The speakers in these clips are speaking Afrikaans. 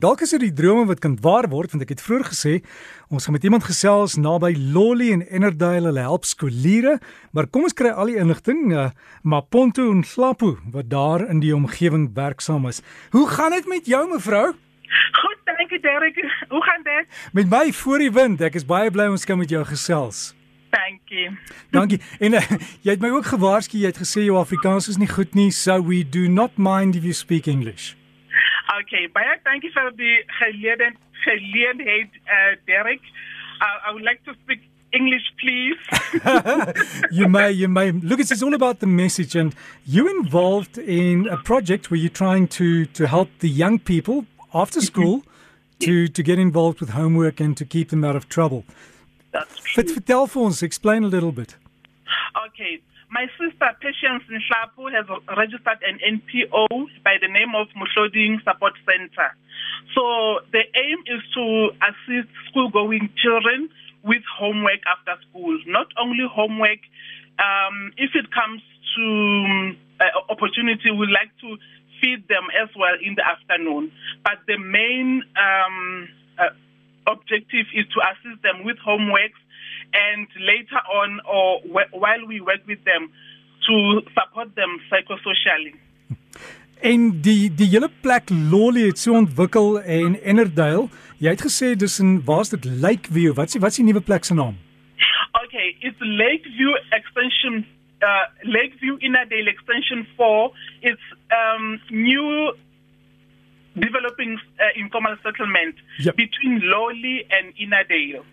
Dalk is dit die drome wat kan waar word want ek het vroeër gesê ons gaan met iemand gesels naby Lolly en Ennerdale hulle help skoliere maar kom ons kry al die inligting uh, Maponto en Slapu wat daar in die omgewing werksaam is. Hoe gaan dit met jou mevrou? Goed, dankie Derek. Hoe gaan dit? Met my voor die wind. Ek is baie bly ons kan met jou gesels. Dankie. Dankie. En uh, jy het my ook gewaarsku, jy het gesê jou Afrikaans is nie goed nie, so we do not mind if you speak English. Okay, baie dankie vir die geleentheid geleentheid uh Derek. Uh, I would like to speak English please. you may you may look it's all about the message and you involved in a project where you're trying to to help the young people after school to to get involved with homework and to keep them out of trouble. That's true. Vertel vir ons, explain a little bit. Patience Nhlapu has registered an NPO by the name of Mushoding Support Center. So the aim is to assist school-going children with homework after school. Not only homework, um, if it comes to uh, opportunity, we like to feed them as well in the afternoon. But the main um, uh, objective is to assist them with homeworks and later on or while we work with them to support them psychosocially. En die die hele plek Lolly het so ontwikkel en Ennerdale, jy het gesê dis in waar's dit Lakeview? Wat's die wat's die nuwe plek se naam? Okay, it's Lakeview Extension uh Lakeview Innerdale Extension 4. It's um new developing uh, informal settlement yep. between Lolly and Innerdale.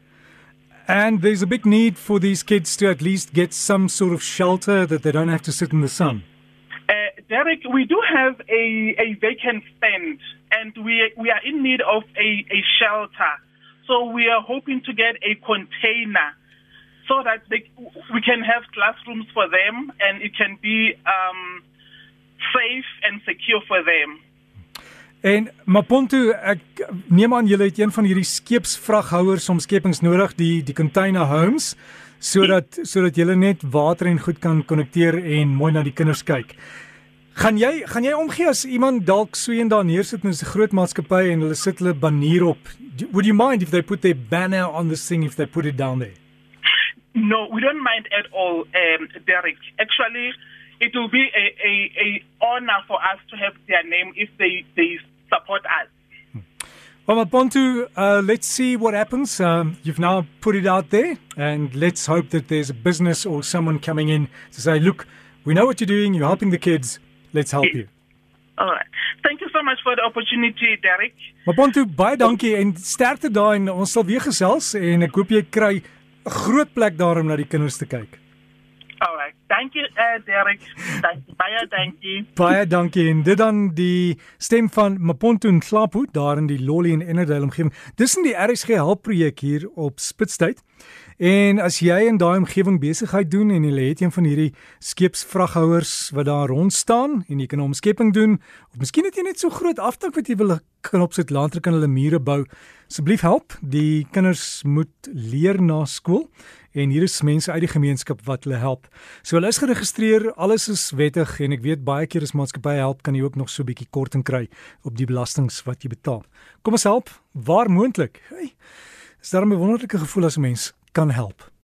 And there's a big need for these kids to at least get some sort of shelter that they don't have to sit in the sun. Uh, Derek, we do have a, a vacant stand and we, we are in need of a, a shelter. So we are hoping to get a container so that they, we can have classrooms for them and it can be um, safe and secure for them. En Maponto, ek neem aan julle het een van hierdie skeepsvraghouers om skepings nodig, die die container homes, sodat sodat julle net water en goed kan konnekteer en mooi na die kinders kyk. Gaan jy gaan jy omgee as iemand dalk so een daar neersit met 'n groot maatskappy en hulle sit hulle banier op? Would you mind if they put their banner on this thing if they put it down there? No, we don't mind at all, um, Derek. Actually, it will be a, a, a honor for us to have their name if they, they support us. Well, Pontu, uh, let's see what happens. Um, you've now put it out there, and let's hope that there's a business or someone coming in to say, look, we know what you're doing, you're helping the kids, let's help you. All right. Thank you so much for the opportunity, Derek. Pontu, baie dankie en sterkte daar en ons sal weer gesels en ek hoop jy kry 'n groot plek daar om na die kinders te kyk. Dankie uh, Derek. Dankie baie dankie. Baie dankie. En dit dan die stem van Maponto Nhlapu daar in die Lolly en Ennerdale omgewing. Dis in die RSG help projek hier op Spitstyd. En as jy in daai omgewing besigheid doen en jy het een van hierdie skeepsvraghouers wat daar rond staan en jy kan 'n omskeping doen of miskien het jy net so groot aftak wat jy wil kan opsit later kan hulle mure bou. Asseblief help. Die kinders moet leer na skool en hier is mense uit die gemeenskap wat hulle help. So hulle is geregistreer, alles is wettig en ek weet baie keer as maatskappye help kan jy ook nog so 'n bietjie korting kry op die belastings wat jy betaal. Kom ons help waar moontlik. Hey, is daar 'n wonderlike gevoel as 'n mens kan help.